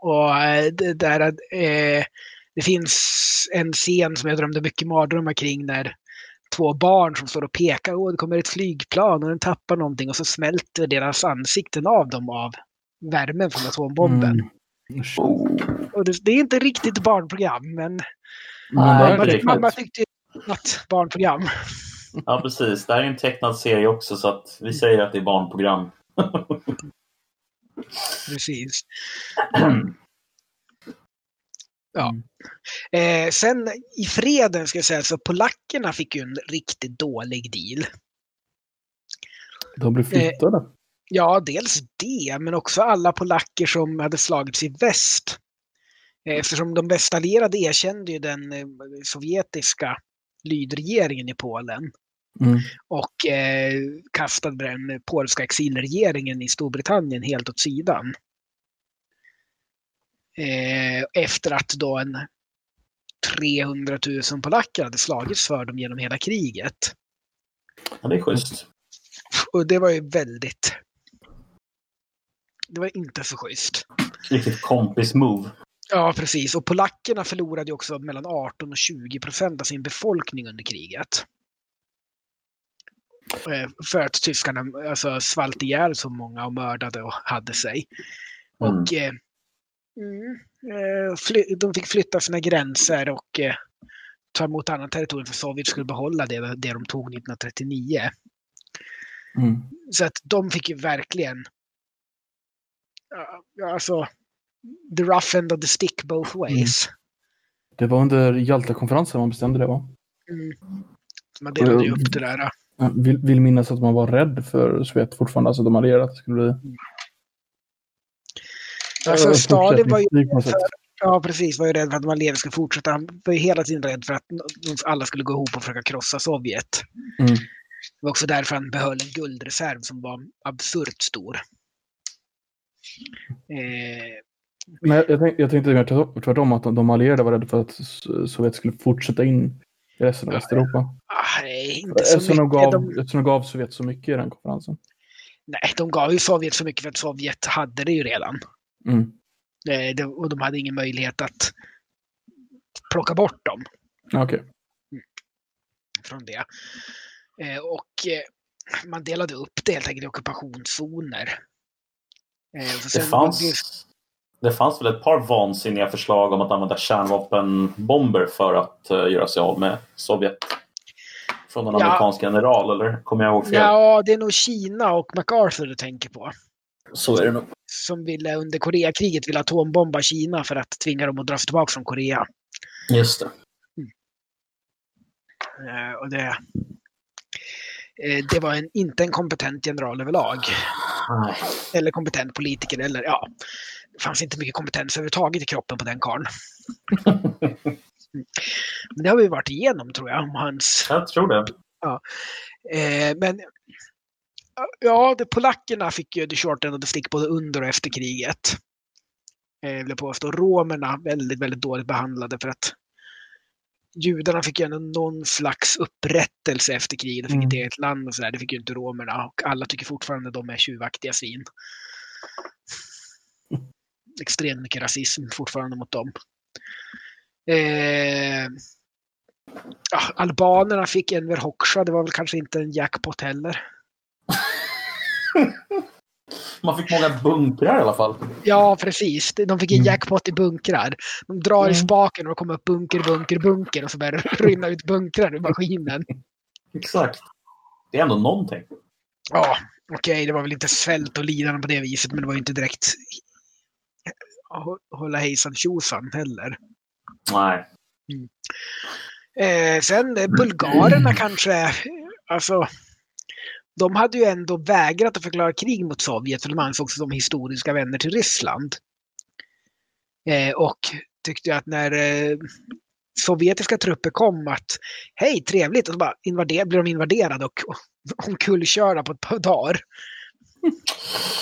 Och eh, det, där, eh, det finns en scen som jag drömde mycket mardrömmar kring när två barn som står och pekar. Åh, det kommer ett flygplan och den tappar någonting och så smälter deras ansikten av dem av värmen från atombomben. Mm. Och det, det är inte riktigt barnprogram, Men Nej, riktigt. mamma tyckte ju att barnprogram. Ja, precis. Det här är en tecknad serie också så att vi säger att det är barnprogram. Precis. Ja. Eh, sen i freden ska jag säga så polackerna fick ju en riktigt dålig deal. De blir flyttade. Ja, dels det, men också alla polacker som hade slagits i väst. Eftersom de västallierade erkände ju den eh, sovjetiska lydregeringen i Polen Mm. och eh, kastade den polska exilregeringen i Storbritannien helt åt sidan. Eh, efter att då en 300 000 polacker hade slagits för dem genom hela kriget. Ja, det är schysst. Och det var ju väldigt... Det var inte så schysst. Riktigt kompis-move. Ja, precis. Och polackerna förlorade också mellan 18 och 20 procent av sin befolkning under kriget. Eh, För att tyskarna alltså, svalt ihjäl så många och mördade och hade sig. Mm. Och eh, mm, eh, de fick flytta sina gränser och eh, ta emot annat territorium för Sovjet skulle behålla det, det de tog 1939. Mm. Så att de fick ju verkligen... Ja, alltså... The rough end of the stick both ways. Det var under Jalta-konferensen man bestämde det va? Mm. Man delade ju upp det där. Jag vill, vill minnas att man var rädd för Sovjet fortfarande, alltså de allierade skulle bli... Alltså Stalin var ju något sätt. Ja, precis. Var ju rädd för att de allierade skulle fortsätta. Han var ju hela tiden rädd för att alla skulle gå ihop och försöka krossa Sovjet. Mm. Det var också därför han behöll en guldreserv som var absurt stor. Eh, Men jag, jag, tänk, jag tänkte mer tvärtom, att de, de allierade var rädda för att Sovjet skulle fortsätta in i resten av Ja, Västeuropa. ah, nej, inte så Eftersom de, mycket. gav, De, eftersom de gav Sovjet så mycket i den konferensen. nej, de gav ju Sovjet så mycket för att Sovjet hade det ju redan. Mm. Eh, det, och de hade ingen möjlighet att plocka bort dem Okej. från det. Eh, och eh, man delade upp det helt enkelt i ockupationszoner. Eh, Det fanns, det fanns väl ett par vansinniga förslag om att använda kärnvapenbomber för att eh, göra sig av med Sovjet. Från en Ja. amerikansk general, eller kommer jag ihåg fel? Ja, det är nog Kina och MacArthur du tänker på. Så är det nog. Som ville under Koreakriget ville atombomba Kina för att tvinga dem att dra sig tillbaka från Korea. Just det. Eh, och det, eh, det var en, inte en kompetent general överlag. Eller kompetent politiker. Eller, ja, det fanns inte mycket kompetens överhuvudtaget i kroppen på den karln. Men det har vi varit igenom tror jag. Om hans, Jag tror det. eh, men ja, det, polackerna fick ju the short end of the stick både under och efter kriget. Eh, vill jag påstå. Romerna väldigt, väldigt dåligt behandlade för att judarna fick ju ändå någon slags upprättelse efter kriget. De fick Mm. ett eget land och sådär. Det fick ju inte romerna. Och alla tycker fortfarande de är tjuvaktiga svin. Extremt mycket rasism fortfarande mot dem. Eh, ja, albanerna fick Enver Hoxha. Det var väl kanske inte en jackpot heller. Man fick många bunkrar i alla fall. Ja, precis. De fick en Mm. jackpot i bunkrar. De drar i Mm. spaken och det kommer upp bunker, bunker, bunker och så börjar det rinna ut bunkrar ur maskinen. Exakt. Det är ändå någonting. Ja, okej, det var väl inte svält och lidande på det viset, men det var ju inte direkt hålla hejsan tjosan heller. Nej. Eh, sen eh, bulgarerna kanske, alltså, de hade ju ändå vägrat att förklara krig mot Sovjet, för de ansågs som historiska vänner till Ryssland. Eh, och tyckte att när eh, sovjetiska trupper kom att hej, trevligt, och så bara invader, blir de invaderade och, och omkullkörda på ett par dagar.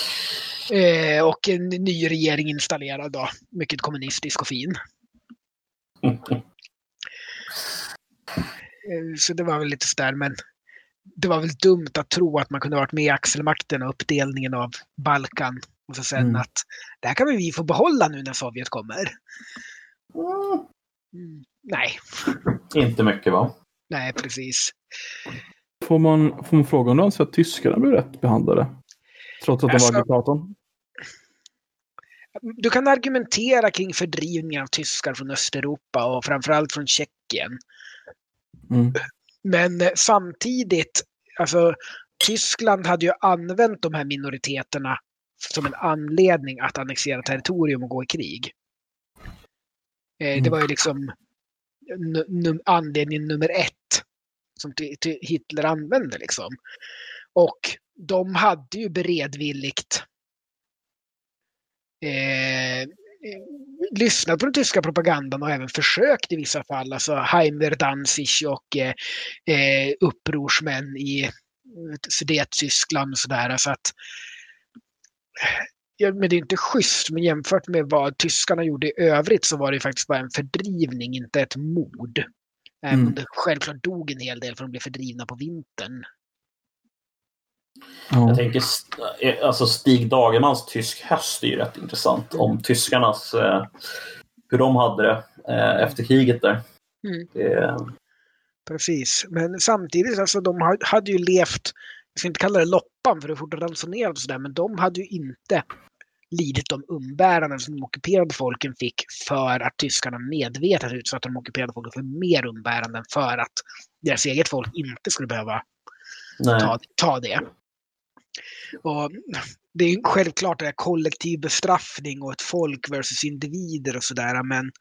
Eh, och en ny regering installerad då, mycket kommunistisk och fin. Eh, Så det var väl lite sådär, men det var väl dumt att tro att man kunde varit med i axelmakten och uppdelningen av Balkan. Och så sen Mm. att det här kan väl vi få behålla nu när Sovjet kommer. Mm, nej, Inte mycket va? nej precis. Får man, får man fråga om du anser att tyskarna blev rätt behandlade? Trots att de Alltså- var diktatorn? Du kan argumentera kring fördrivningen av tyskar från Östeuropa och framförallt från Tjeckien. Mm. Men eh, samtidigt, alltså Tyskland hade ju använt de här minoriteterna som en anledning att annexera territorium och gå i krig. Eh, Det Mm. var ju liksom nu, num, anledning nummer ett som Hitler använde liksom. Och de hade ju beredvilligt eh, lyssnat på den tyska propagandan och även försökt i vissa fall. Alltså Heimer Danzig och eh, eh upprorsmän i Sudettyskland och sådär. Så att, ja, men det är inte schysst, men jämfört med vad tyskarna gjorde i övrigt så var det faktiskt bara en fördrivning, inte ett mord. Även mm. det självklart dog en hel del för de blev fördrivna på vintern. Ja. Jag tänker, eh, alltså Stig Dagermans Tysk höst är ju rätt intressant. Om tyskarnas, eh, hur de hade det eh, efter kriget där. Mm. Det... Precis, men samtidigt, alltså de hade ju levt, jag ska inte kalla det loppan för det är fort ransonerat och sådär, men de hade ju inte lidit de umbäranden som de ockuperade folken fick för att tyskarna medvetet utsatte de ockuperade folken för mer umbäranden för att deras eget folk inte skulle behöva ta, ta det. Och det är självklart det är kollektiv bestraffning och ett folk versus individer och sådär, men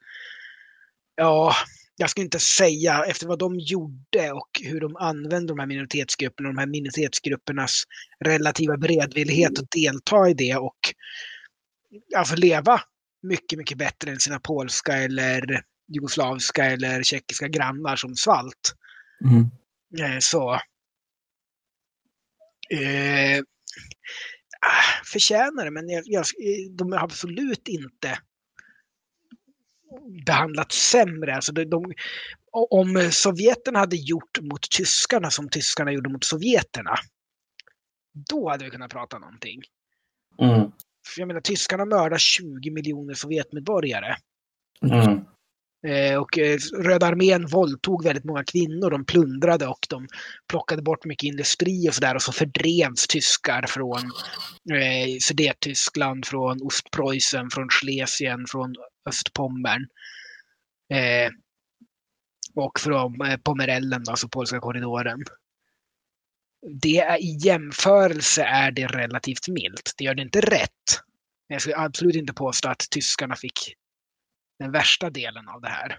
ja, jag ska inte säga efter vad de gjorde och hur de använde de här minoritetsgrupperna, de här minoritetsgruppernas relativa beredvillighet att delta i det och alltså leva mycket, mycket bättre än sina polska eller jugoslaviska eller tjeckiska grannar som svalt. Mm. Eh, så eh, ah, förtjänar det, men jag, jag, de har absolut inte behandlat sämre. Alltså de, de, om Sovjeterna hade gjort mot tyskarna som tyskarna gjorde mot sovjeterna, då hade vi kunnat prata någonting. Mm. För jag menar, tyskarna mördar 20 miljoner Sovjetmedborgare. Mm. Eh, och eh, Röda armén våldtog väldigt många kvinnor, de plundrade och de plockade bort mycket industri och sådär och så fördrevs tyskar från eh, Sudettyskland, från Ostpreussen, från Schlesien, från Östpommern. Eh, och från eh, Pomerellen, alltså polska korridoren. Det är, I jämförelse är det relativt milt. Det gör det inte rätt. Jag skulle absolut inte påstå att tyskarna fick den värsta delen av det här.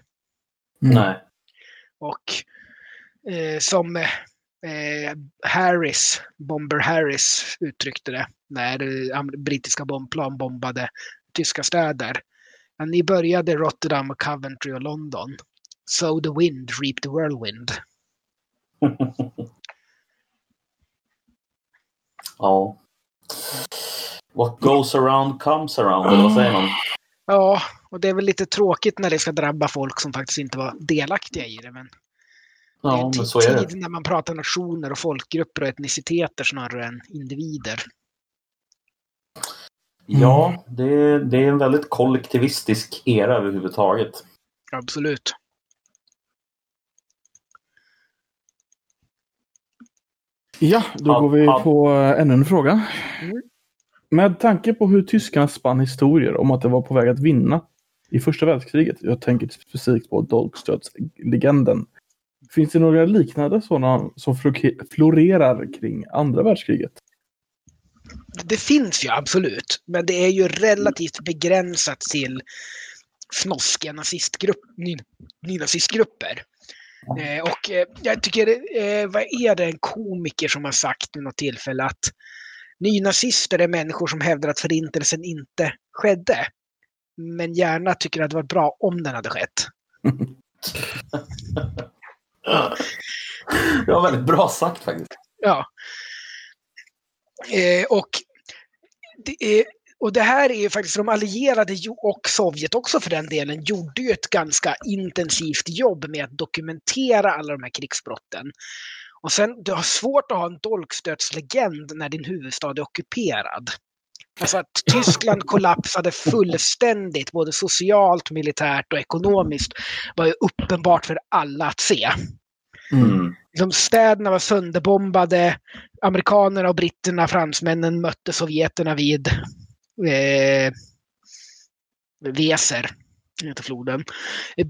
Mm. Nej. Och eh, som eh, Harris, Bomber Harris uttryckte det när eh, brittiska bombplan bombade tyska städer. Ni började Rotterdam, Coventry och London. So the wind reap the whirlwind. ja. What goes around comes around, eller vad säger man? Ja, och det är väl lite tråkigt när det ska drabba folk som faktiskt inte var delaktiga i det. Men ja, det är men så är det. när man pratar nationer och folkgrupper och etniciteter snarare än individer. Ja, det, det är en väldigt kollektivistisk era överhuvudtaget. Absolut. Ja, då går vi på ännu en fråga. Mm. Med tanke på hur tyskarna spann historier om att de var på väg att vinna i första världskriget, jag tänker specifikt på Dolkstötslegenden, finns det några liknande sådana som florerar kring andra världskriget? Det finns ju absolut, men det är ju relativt begränsat till fnoskiga nazistgrupp, ny, nynazistgrupper. Eh, och eh, jag tycker, eh, vad är det en komiker som har sagt vid något tillfälle att Nynazister är människor som hävdar att förintelsen inte skedde. Men gärna tycker att det var bra om den hade skett. det var väldigt bra sagt faktiskt. Ja. Eh, och, det är, och det här är ju faktiskt de allierade och Sovjet också för den delen gjorde ju ett ganska intensivt jobb med att dokumentera alla de här krigsbrotten. Och sen, du har svårt att ha en dolkstötslegend när din huvudstad är ockuperad. Alltså att Tyskland kollapsade fullständigt, både socialt, militärt och ekonomiskt, var ju uppenbart för alla att se. Mm. Liksom städerna var sönderbombade, amerikanerna och britterna, fransmännen mötte sovjeterna vid eh, Weser heter floden.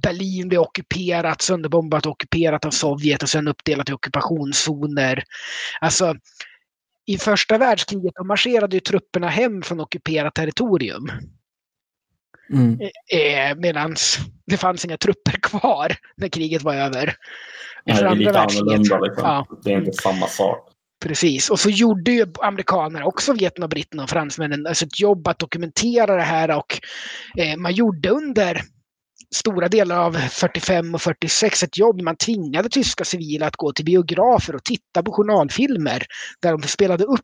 Berlin blev ockuperat, sönderbombat och ockuperat av Sovjet och sen uppdelat i ockupationszoner. Alltså, i första världskriget marscherade ju trupperna hem från ockuperat territorium. Mm. Eh, eh Medan det fanns inga trupper kvar när kriget var över. Nej, det är lite annorlunda. Liksom. Ja. Det är inte samma sak. Precis, och så gjorde ju amerikanerna också, Vietnam, britterna och fransmännen, alltså ett jobb att dokumentera det här och eh, man gjorde under stora delar av 45 och 46 ett jobb. Man tvingade tyska civila att gå till biografer och titta på journalfilmer där de spelade upp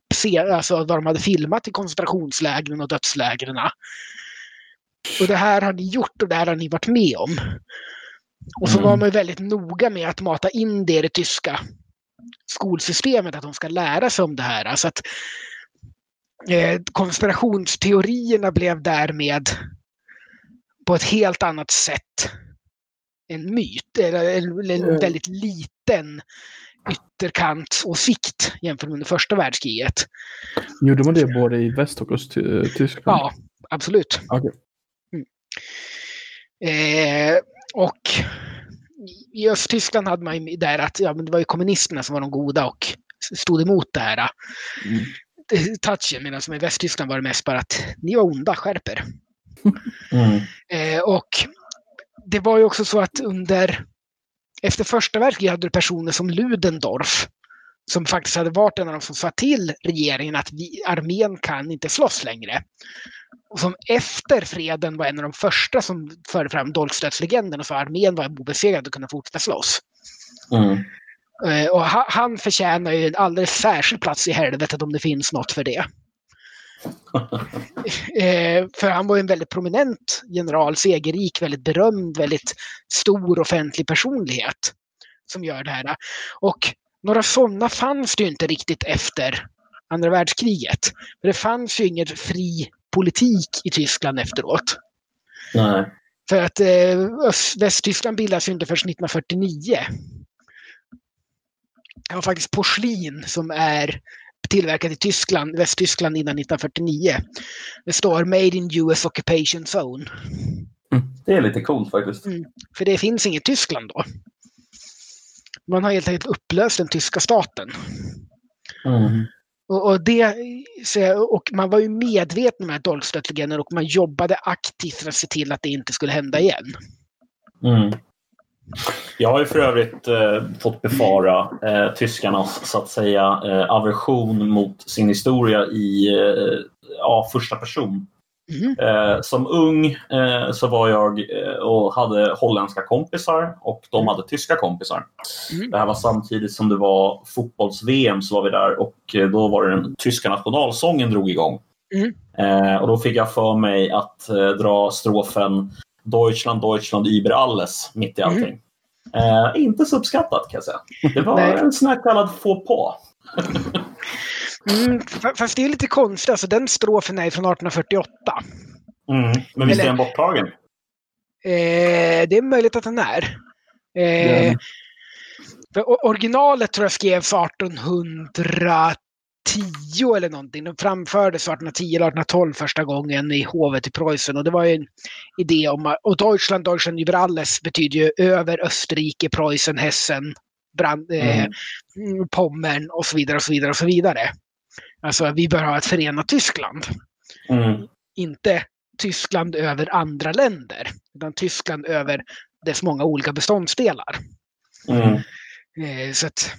alltså vad de hade filmat i koncentrationslägren och dödslägren. Och det här har ni gjort och det här har ni varit med om. Och så mm. var man väldigt noga med att mata in det i det tyska skolsystemet, att de ska lära sig om det här. Alltså att eh, konspirationsteorierna blev därmed på ett helt annat sätt en myt, eller en, en mm. väldigt liten ytterkantsåsikt jämfört med första världskriget. Gjorde man det både i väst och Östtyskland? Ja, absolut. Okay. Mm. Eh, och i Östtyskland hade man ju där att ja, men det var ju kommunisterna som var de goda och stod emot det här. Mm. Touchen, medan som i Västtyskland var det mest bara att ni var onda, skärper. Mm. Eh, och det var ju också så att under efter första världskriget hade du personer som Ludendorff som faktiskt hade varit en av de som sa till regeringen att vi, armén kan inte slåss längre. Och som efter freden var en av de första som förde fram dolkstötslegenden och sa att armén var obesegrad och kunde fortsätta slåss. Mm. Eh, och han förtjänar ju en alldeles särskild plats i helvetet om det finns något för det. Eh, för han var en väldigt prominent general, segerrik, väldigt berömd, väldigt stor offentlig personlighet som gör det här. Och några sådana fanns det ju inte riktigt efter andra världskriget. För det fanns ju ingen fri politik i Tyskland efteråt. Nej. För att eh, Västtyskland bildas ju inte förrän 1949. Det var faktiskt porslin som är tillverkat i Tyskland, Västtyskland innan 1949. Det står Made in US Occupation Zone. Mm. Det är lite coolt faktiskt. Mm. För det finns inget Tyskland då. Man har helt enkelt upplöst den tyska staten. Mm. Och, och, det, och man var ju medveten om här dolkstötlegenden och man jobbade aktivt för att se till att det inte skulle hända igen. Mm. Jag har ju för övrigt eh, fått befara eh, tyskarnas så att säga eh, aversion mot sin historia i eh, ja, första person. Mm. Som ung eh, så var jag eh, och hade holländska kompisar och de hade tyska kompisar. Mm. Det här var samtidigt som det var fotbolls-VM så var vi där och då var det den tyska nationalsången drog igång. Mm. och då fick jag för mig att dra strofen Deutschland, Deutschland über alles mitt i allting. Mm. inte så uppskattat kan jag säga. Det var en sån här kallad faux pas. Mm, fast det är lite konstigt, alltså den strofen är från 1848. Mm, men visst är den borttagen? Eh, det är möjligt att den är. Eh, originalet tror jag skrevs 1810 eller någonting. Den framfördes 1810 eller 1812 första gången i hovet i Preussen. Och det var ju en idé om och Deutschland, Deutschland über alles betyder ju över Österrike, Preussen, Hessen, Brand, eh, mm. eh, Pommern och så vidare och så vidare och så vidare. Alltså vi bör ha ett förenat Tyskland. Mm. Inte Tyskland över andra länder, utan Tyskland över dess många olika beståndsdelar. Mm. Eh, så att.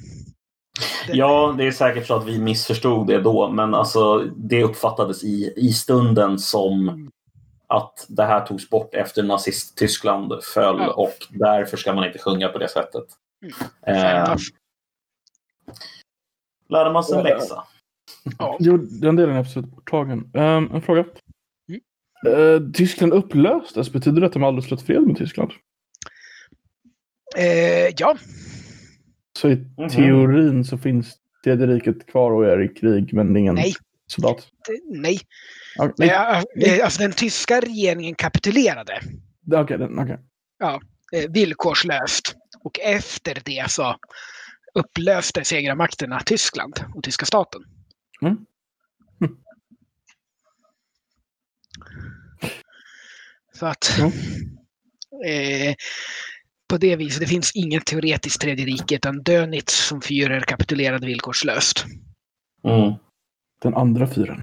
Ja, det är säkert så att vi missförstod det då, men alltså, det uppfattades i, i stunden som mm. att det här togs bort efter nazist-Tyskland föll ja. och därför ska man inte sjunga på det sättet. Mm. Eh, lärde man sig en läxa? Ja. Jo, den delen är absolut borttagen. Um, en fråga. Mm. Uh, Tyskland upplöstes. Betyder det att de aldrig slutade fred med Tyskland? Uh, ja. Så i mm -hmm. teorin så finns Tredje riket kvar och är i krig men ingen nej. soldat? Nej. Okay, nej. Uh, alltså den tyska regeringen kapitulerade. Okej, okay, okay. Ja, villkorslöst. Och efter det så upplöste segermakterna Tyskland och tyska staten. Mm. Mm. Så att mm. eh, på det viset, det finns inget teoretiskt tredje rike utan Dönitz som fyrer kapitulerade villkorslöst. Mm. Den andra fyren.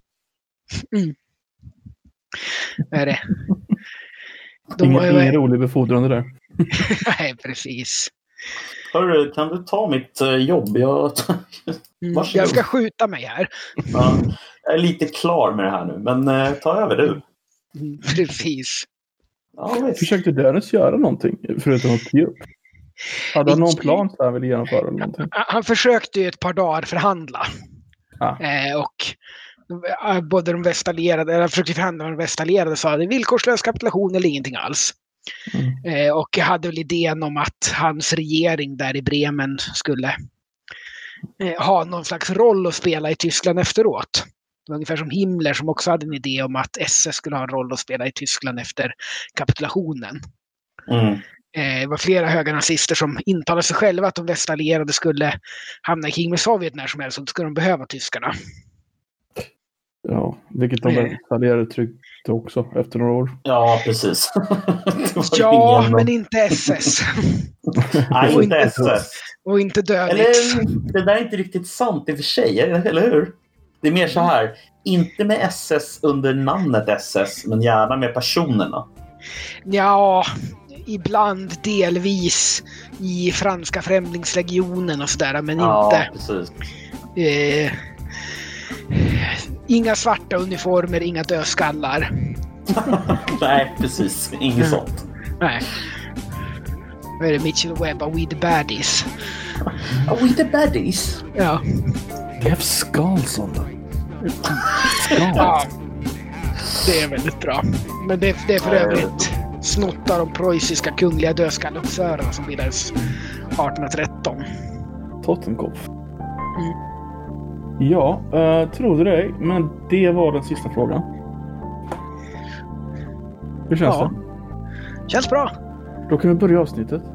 Mm. Vad är det? De ingen, ingen rolig befordrande där. Nej, precis. Hörru, kan du ta mitt eh, jobb? Jag, Mm, jag ska skjuta mig här. ja, jag är lite klar med det här nu, men eh, ta över du. Precis. Ja. Försökte Dennis göra någonting förutom att ge upp? Hade han någon plan som han ville genomföra eller någonting? Han försökte ju ett par dagar förhandla. Ah. Eh, och eh, både de västallierade, eller han försökte förhandla med de västallierade sa det är villkorslös kapitulation eller ingenting alls. Mm. Eh, och hade väl idén om att hans regering där i Bremen skulle eh, ha någon slags roll att spela i Tyskland efteråt. Det var ungefär som Himmler som också hade en idé om att SS skulle ha en roll att spela i Tyskland efter kapitulationen. Mm. Eh, Det var flera höga nazister som intalade sig själva att de västallierade skulle hamna i krig med Sovjet när som helst och då skulle de behöva tyskarna. Ja, vilket de Nej. allierade tryckte också efter några år. Ja, precis. Ja, men inte SS. Nej, inte SS. och inte dödligt. Eller, det där är inte riktigt sant i och för sig, eller hur? Det är mer så här, inte med SS under namnet SS, men gärna med personerna. Ja, ibland delvis i franska främlingslegionen och sådär, men Ja, inte. precis. Eh, inga svarta uniformer, inga dödskallar. Nej, precis. Inget Mm. sånt. Nej. Vad är det? Mitchell Webb, We the Baddies. Are we the baddies? Ja. Jeff Skalson. ja. Det är väldigt bra. Men det, det är för övrigt snott av de preussiska kungliga dödskalleofficerarna som bildades 1813. Totenkopf. Mm. Ja, uh, trodde dig, men det var den sista frågan. Hur känns Ja. det? Känns bra. Då kan vi börja avsnittet.